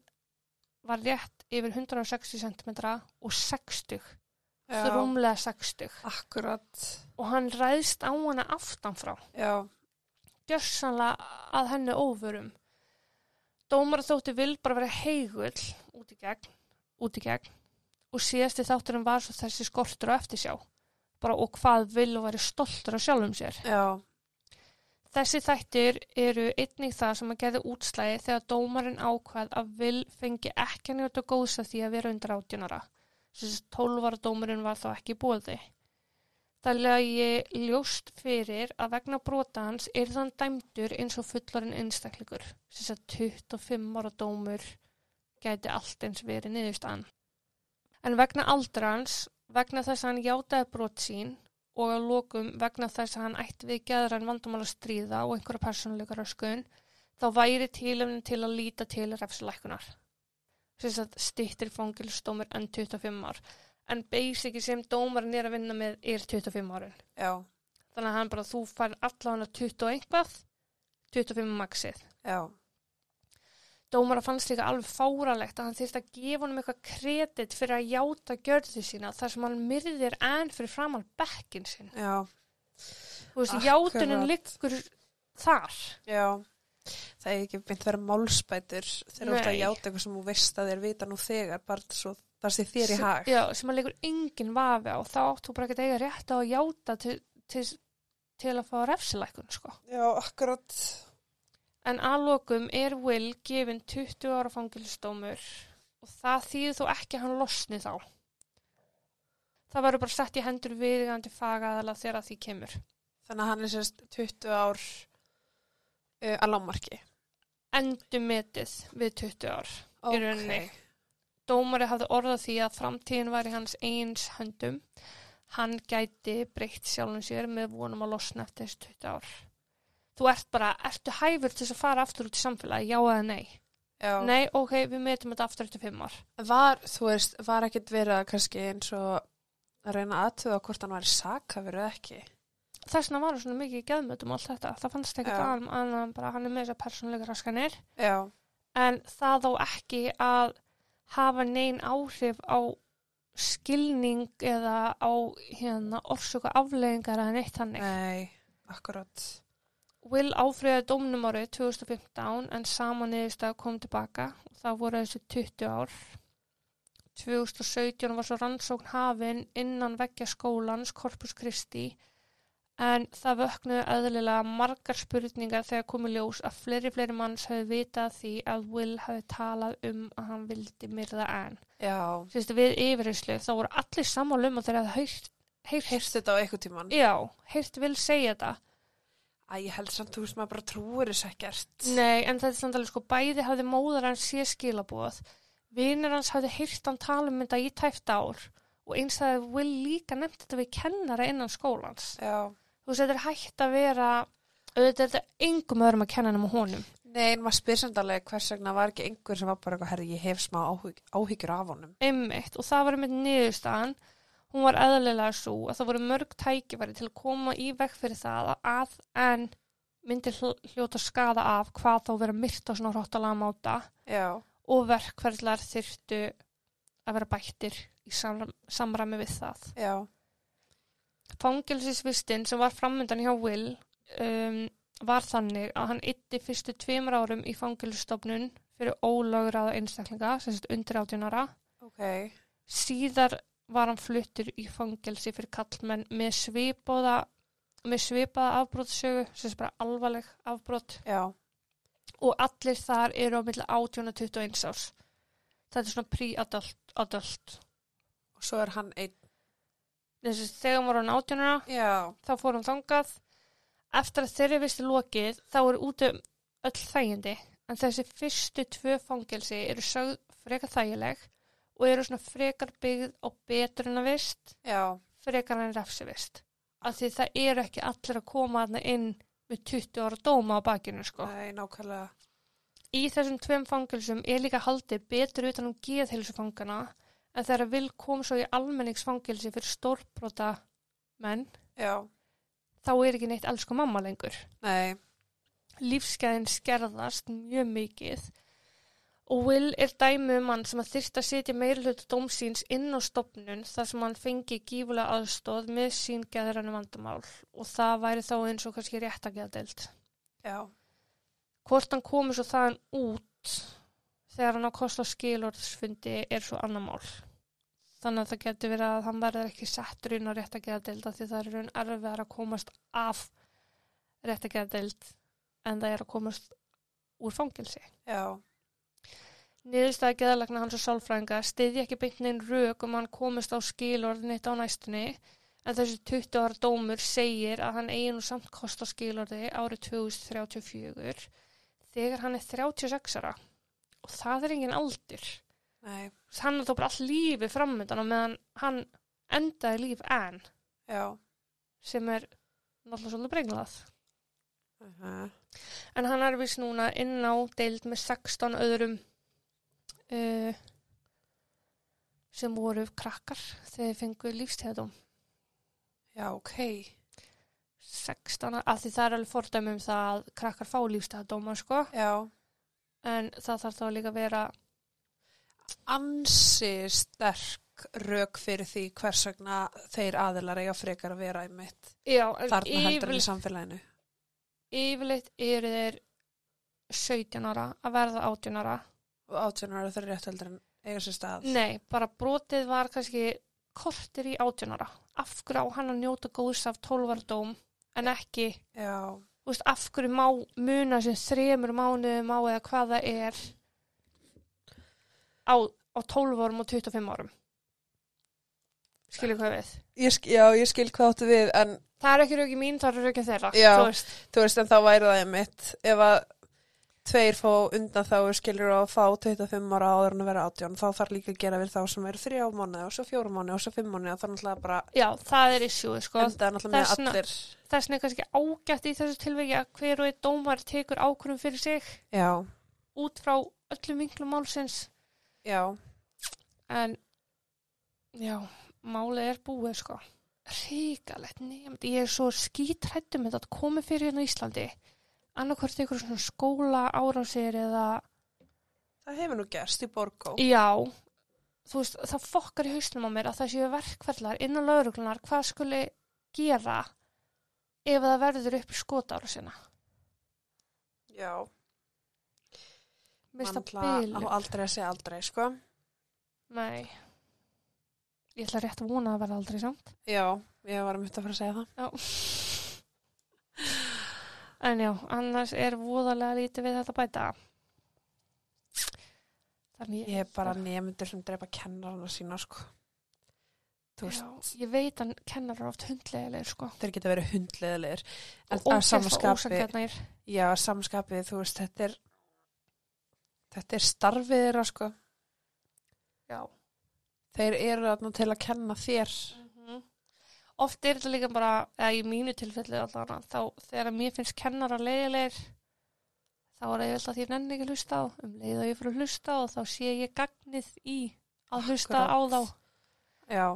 [SPEAKER 1] var rétt yfir 160 cm og 60,
[SPEAKER 2] já.
[SPEAKER 1] þrúmlega 60
[SPEAKER 2] Akkurat.
[SPEAKER 1] og hann ræðst á hana aftanfrá, gjörsanlega að henni óvörum. Dómara þótti vil bara vera heigull út í gegn, út í gegn og síðasti þátturinn var þessi skortur og eftirsjá bara og hvað vil og væri stoltur á sjálfum sér.
[SPEAKER 2] já,
[SPEAKER 1] Þessi þættir eru einnig það sem að gerði útslæði þegar dómarinn ákvað að vil fengi ekki að njóta góðs að því að vera undir átjónara. Þessi 12 ára dómarinn var þá ekki bóði. Það lagi ljóst fyrir að vegna brota hans er þann dæmdur eins og fullarinn einstaklingur. Þess að 25 ára dómur gæti allt eins verið niðurstaðan. En vegna aldrans, vegna þess að hann játaði brot sín og að lokum vegna þess að hann ætti við geðran vandamál að stríða og einhverja persónuleika röskun, þá væri tilefnin til að líta til refslækunar. Þess að stýttir fangilstómur enn 25 ár. En basic sem dómarinn er að vinna með er 25 árin.
[SPEAKER 2] já,
[SPEAKER 1] Þannig að hann bara, þú fær allavega 20 og einhvað, 25 maxið.
[SPEAKER 2] já,
[SPEAKER 1] Dómara fannst líka alveg fáralegt að hann þyrfti að gefa honum eitthvað kredit fyrir að játa gjörðu sína þar sem hann myrðir enn fyrir framann bekkin sinn.
[SPEAKER 2] já,
[SPEAKER 1] Þú veist,
[SPEAKER 2] Akkurat.
[SPEAKER 1] játunin liggur þar.
[SPEAKER 2] já. Það er ekki beint vera málspætur þegar þú ert að játa eitthvað sem þú veist að þér vita nú þegar, bara svo það sé þér í hag.
[SPEAKER 1] Já, sem að leikur engin vafi á. Þá áttu bara ekki að eiga rétt á að játa til, til, til að fá refsilækun, sko.
[SPEAKER 2] Já, akkurat.
[SPEAKER 1] En aðlokum er Will gefin 20 ára fangilstómur og það þýðir þó ekki að hann losni þá. Það verður bara sett í hendur viðgandi fagaðala þegar því kemur.
[SPEAKER 2] Þannig að hann er sérst 20 ár uh, að lámarki.
[SPEAKER 1] Endumetið við 20 ár. Í rauninni. Dómari hafði orðað því að framtíðin var í hans eins höndum. Hann gæti breytt sjálfum sér með vonum að losna eftir þessu 20 ár. Þú ert bara, ertu hæfur til þess að fara aftur út í samfélagi, já eða nei?
[SPEAKER 2] Já.
[SPEAKER 1] Nei, ok, við metum þetta aftur eftir 5 ár.
[SPEAKER 2] Var, þú veist, var ekkit verið að kannski eins og að reyna aðtöða hvort hann væri sakafur eða ekki.
[SPEAKER 1] Þess vegna var hann svona mikið geðmötum og allt þetta. Það fannst ekkert
[SPEAKER 2] Já.
[SPEAKER 1] að hann, hann bara, hann er með þessar persónleika raskanir.
[SPEAKER 2] Já,
[SPEAKER 1] En það á ekki að hafa nein áhrif á skilning eða á hérna orsöku afleðingar eða neitt þannig.
[SPEAKER 2] nei, akkurat.
[SPEAKER 1] Will áfriðaði dómnum árið 2015 en sama niðurstað kom tilbaka og það voru þessi 20 ár. 2017 var svo rannsókn hafin innan veggja skólans Corpus Christi en það vöknuði eðlilega margar spurningar þegar komið ljós að fleiri fleiri manns hefði vitað því að Will hefði talað um að hann vildi myrða Ann.
[SPEAKER 2] Já,
[SPEAKER 1] Sérstu við yfirheyslu þá voru allir sammála um að þeir hefði heyrt,
[SPEAKER 2] heyrst þetta á eitthvað tíman.
[SPEAKER 1] já, heyrt Will segja þetta.
[SPEAKER 2] Æ, ég held samt, þú veist, maður bara trúir þess ekkert.
[SPEAKER 1] Nei, en þetta er samt alveg sko, bæði hafði móðar hans sé skilabóð, vinur hans hafði heyrt hann tala um þetta í tæft ár og eins það hefði Will líka nefnt þetta við kennara innan skólans.
[SPEAKER 2] Já.
[SPEAKER 1] Þú veist, þetta er hægt að vera, auðvitað er þetta engum öðrum að kenna nema honum.
[SPEAKER 2] Nei, en maður spyr samt alveg hvers vegna var ekki einhver sem var bara eitthvað, herri, ég hef smá áhyggjur af honum.
[SPEAKER 1] Einmitt, og það var einmitt niðurstaðan. Hún var eðlilega svo að það voru mörg tækifæri til að koma í veg fyrir það að en myndi hl- hljóta skada af hvað þá vera myrt á svona hróttalega máta
[SPEAKER 2] Já,
[SPEAKER 1] og verkferðlar þyrftu að vera bættir í samram, samræmi við það.
[SPEAKER 2] já,
[SPEAKER 1] Fangelsisvistin sem var framöndan hjá Will um, var þannig að hann ytti fyrstu tveimur árum í fangelsistofnun fyrir ólögraða einstaklinga, sem sagt undir átjónara.
[SPEAKER 2] ok,
[SPEAKER 1] Síðar var hann fluttur í fangelsi fyrir kallmenn með svipaða, með svipaða afbrotsögu, sem sagt bara alvarleg afbrot
[SPEAKER 2] já,
[SPEAKER 1] og allir þar eru á milli 18 og 21 árs. Þetta er svona pre-adult. Adult.
[SPEAKER 2] og svo er hann einn,
[SPEAKER 1] Þessi, þegar hann var hann 18 ára, þá fór hann þangað. Eftir að þeirri visti lokið, þá er út um öll þægindi. En þessi fyrstu tvö fangelsi eru sögð frekar þægileg og eru svona frekar byggð á betrunavist,
[SPEAKER 2] já,
[SPEAKER 1] frekar en refsivist. Af því það eru ekki allir að koma þarna inn með 20 ára dóma á bakinu, sko.
[SPEAKER 2] nei, nákvæmlega,
[SPEAKER 1] Í þessum tveim fangelsum er líka haldið betur utan um geðheilsufangana en þegar vil kom svo í almenningsfangelsi fyrir stórbrota menn,
[SPEAKER 2] já,
[SPEAKER 1] þá er ekki neitt elsku mamma lengur.
[SPEAKER 2] nei,
[SPEAKER 1] Lífsgæðin skerðast mjög mikið og Will er dæmi um hann sem að þyrst að setja meirhluta dómsíns inn á stopnun þar sem hann fengi gífulega aðstóð með sín geðrannu vandamál og það væri þá eins og kannski rétt að geða deilt.
[SPEAKER 2] já,
[SPEAKER 1] Hvort hann komi svo þaðan út þegar hann á kost á skilorðsfundi er svo annar mál. Þannig að það getur verið að hann verður ekki settur inn á rétt að geða deild af því það er raun erfiðar að komast af rétt að geða deild en það er að komast úr fangelsi.
[SPEAKER 2] já,
[SPEAKER 1] Niðurstaði geðalagna hans og sálfræðinga stiði ekki beint neinn rök um hann komist á skilorðin eitt á næstunni en þessi 20 ára dómur segir að hann eigi nú samt kost á skilorði árið 2034 þegar hann er 36 ára. Og það er engin aldur.
[SPEAKER 2] nei,
[SPEAKER 1] Hann er þó bara all lífi framöndan og meðan hann endaði líf enn.
[SPEAKER 2] Já,
[SPEAKER 1] sem er náttúrulega svolítið brenglað.
[SPEAKER 2] uh
[SPEAKER 1] En hann er vist núna inn á deild með 16 öðrum uh, sem voru krakkar þegar fengu lífstíðadóm.
[SPEAKER 2] já, ok,
[SPEAKER 1] 16, af því það er alveg fordæmi um það að krakkar fá lífstíðadóma, sko.
[SPEAKER 2] já,
[SPEAKER 1] En það þarf þá líka að vera,
[SPEAKER 2] ansi sterk rök fyrir því hvers vegna þeir aðilar eiga frekar að vera í mitt
[SPEAKER 1] já,
[SPEAKER 2] þarna heldur í samfélaginu.
[SPEAKER 1] yfirleitt eru þeir 17 ára að verða 18 ára.
[SPEAKER 2] Og átjónar þeir eru rétt heldur en eiga sér stað.
[SPEAKER 1] Nei, bara brotið var kannski kortir í 18 ára. Af hverju á hann að njóta góðs af 12 ára dóm en ekki
[SPEAKER 2] Já,
[SPEAKER 1] þú veist, af hverju má muna sem þremur mánuðum á eða hvað það er á, á 12 árum og 25 árum skilur hvað við
[SPEAKER 2] ég, já, ég skil hvað áttu við en
[SPEAKER 1] það er ekki rauki mín, það er rauki þeirra
[SPEAKER 2] Já.
[SPEAKER 1] þú veist,
[SPEAKER 2] þú veist en þá væri það einmitt ef að tveir fá undan þá skilur að fá 25 ára áður en að vera 18 þá þarf líka að gera við þá sem eru þrjá mánu og svo fjóra mánu og svo fimm mánu og það er náttúrulega bara
[SPEAKER 1] já, það er sko.
[SPEAKER 2] með
[SPEAKER 1] þessna-
[SPEAKER 2] allir.
[SPEAKER 1] þess vegna er kannski ágætt í þessu tilvegi að hver og einn dómar tekur ákvörðum fyrir sig
[SPEAKER 2] já,
[SPEAKER 1] út frá öllum vinklum málsins.
[SPEAKER 2] Já,
[SPEAKER 1] en já, málið er búið sko. Ríkalegt nefnd ég er svo skítrættum þetta að komi fyrir hérna á Íslandi annarkvort einhver svona skóla árásir eða
[SPEAKER 2] það hefur nú gerst í Borgó.
[SPEAKER 1] Já, þú veist, það fokkar í hausnum á mér að það séu verkferðlar innan lauruglunar hvað skuli gera ef það verður upp í skotáru sinna
[SPEAKER 2] já,
[SPEAKER 1] það
[SPEAKER 2] mannla á aldrei að segja aldrei sko.
[SPEAKER 1] Nei. Ég ætla rétt að vona að verða aldrei samt.
[SPEAKER 2] Já, ég var að mynda að fara að segja það.
[SPEAKER 1] Já En já, annars er voðalega lítið við þetta bæta. Þannig
[SPEAKER 2] ég er bara nefndur sem drepa kennarana sína sko.
[SPEAKER 1] Já, ég veit að kennarar eru oft hundlegilegir sko.
[SPEAKER 2] Þeir geta verið hundleðilegir en
[SPEAKER 1] og ósangjarnir
[SPEAKER 2] Já, samskapið, þú veist, þetta er þetta er starfið þeirra, sko.
[SPEAKER 1] Já.
[SPEAKER 2] Þeir eru til að kenna þér.
[SPEAKER 1] Oft er þetta líka bara, eða í mínu tilfelli allavega, þá þegar mér finnst kennarar leiðilegir þá er ég alltaf því ég nenni ekki að hlusta á um leið og ég fyrir að hlusta og þá sé ég gagnið í að hlusta
[SPEAKER 2] Akkúrat.
[SPEAKER 1] á þá
[SPEAKER 2] Já,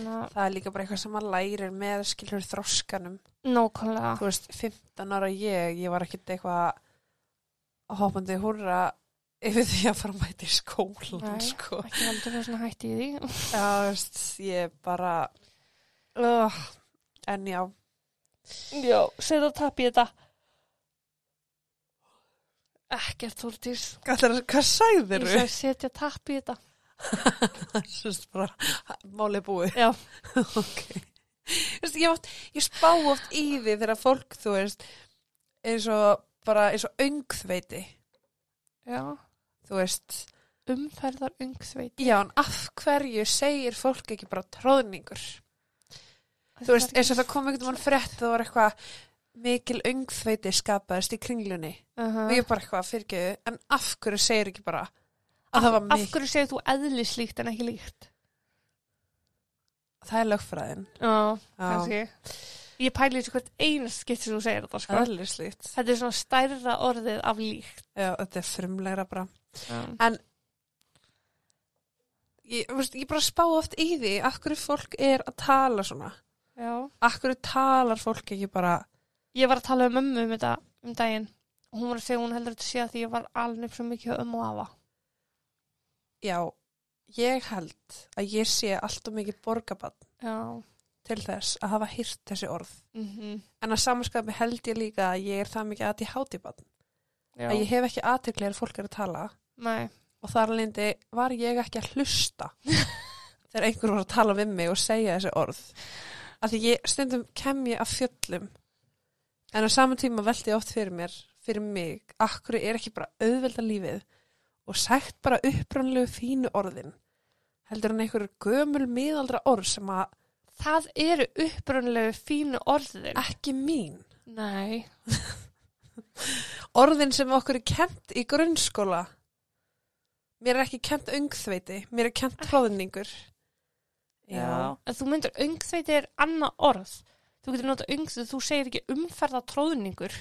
[SPEAKER 1] að
[SPEAKER 2] það er líka bara eitthvað sem maður lærir með skilur þroskanum
[SPEAKER 1] nákvæmlega.
[SPEAKER 2] þú veist, 15 ára ég ég var ekkert eitthvað hoppandi húrra yfir því að fara að mæta í skólan
[SPEAKER 1] Nei.
[SPEAKER 2] sko.
[SPEAKER 1] Ekki það svona hætti í því.
[SPEAKER 2] já, þú veist, ég bara uh, en já
[SPEAKER 1] Já, setja tapp í þetta. Ekkert Þórdís.
[SPEAKER 2] hvað, hvað sagðir
[SPEAKER 1] Ég
[SPEAKER 2] þú?
[SPEAKER 1] sagði setja tapp í þetta.
[SPEAKER 2] Málið búið
[SPEAKER 1] Já.
[SPEAKER 2] ok Þú veist, ég, oft, ég spá oft í því þegar fólk, þú veist eins og bara eins og öngþveiti
[SPEAKER 1] Já.
[SPEAKER 2] þú veist,
[SPEAKER 1] Umferðar ungsveit.
[SPEAKER 2] já, en af hverju segir fólk ekki bara tróðningur þú veist, eins og það kom einhvern veginn frétt það var eitthvað mikil öngþveiti skapaðist í kringlunni
[SPEAKER 1] Uh
[SPEAKER 2] og ég bara eitthvað fyrirgeðu, en af hverju segir ekki bara að það var
[SPEAKER 1] Af
[SPEAKER 2] mikil
[SPEAKER 1] hverju segir þú eðlislíkt en ekki líkt?
[SPEAKER 2] það er lögfræðin
[SPEAKER 1] Já, kannski. Ég pæli þessu hvert einast skipt sem þú segir þetta, sko.
[SPEAKER 2] eðlislíkt
[SPEAKER 1] Þetta er svona stærra orðið af líkt.
[SPEAKER 2] já, þetta er frumlegra bara
[SPEAKER 1] Já.
[SPEAKER 2] ég, þú veist, ég bara spá oft í því af hverju fólk er að tala svona Hverju talar fólk ekki bara
[SPEAKER 1] Ég var að tala um mömmu um þetta um daginn. Og hún var að segja að hún heldur þetta sé að því ég var alveg svo mikið um og afa.
[SPEAKER 2] já, ég held að ég sé alltaf mikið borgabann
[SPEAKER 1] Já.
[SPEAKER 2] til þess að hafa hýrt þessi orð
[SPEAKER 1] Mm
[SPEAKER 2] en að samanskapi held ég líka að ég er það mikið að ég háti bann
[SPEAKER 1] Já.
[SPEAKER 2] að ég hef ekki aðtekli að fólk er að tala
[SPEAKER 1] Nei.
[SPEAKER 2] og þar alveg var ég ekki að hlusta þegar einhver var að tala við mig og segja þessi orð að því ég stundum kem ég af fjöllum. En á saman tíma velti ég oft fyrir mér fyrir mig, akkur er ekki bara auðvelda lífið og sagt bara upprannlegu fínu orðin? Heldur hann einhverjur gömul miðaldra orð sem að
[SPEAKER 1] Það eru upprunlegu fínu orðin.
[SPEAKER 2] ekki mín.
[SPEAKER 1] Nei.
[SPEAKER 2] orðin sem okkur er kent í grunnskóla. Mér er ekki kent öngþveiti mér er kent tróðningur
[SPEAKER 1] En þú myndir öngþveiti er annað orð. Þú getur notað öngþveiti, þú segir ekki umferða tróðningur.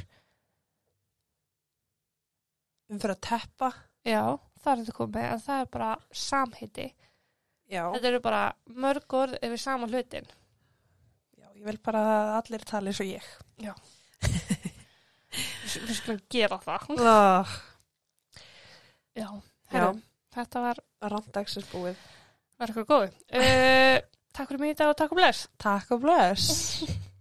[SPEAKER 2] um fyrir að teppa
[SPEAKER 1] Já, það er þetta komið, en það er bara samhiti.
[SPEAKER 2] já,
[SPEAKER 1] Þetta eru bara mörg orð yfir sama hlutin.
[SPEAKER 2] já, ég vil bara að allir tala eins og ég
[SPEAKER 1] Við við skulum gera það.
[SPEAKER 2] oh,
[SPEAKER 1] Já, herru, þetta var,
[SPEAKER 2] randdagsins búið
[SPEAKER 1] var eitthvað góð. Uh, takk fyrir mig í dag og takk og bless.
[SPEAKER 2] takk og bless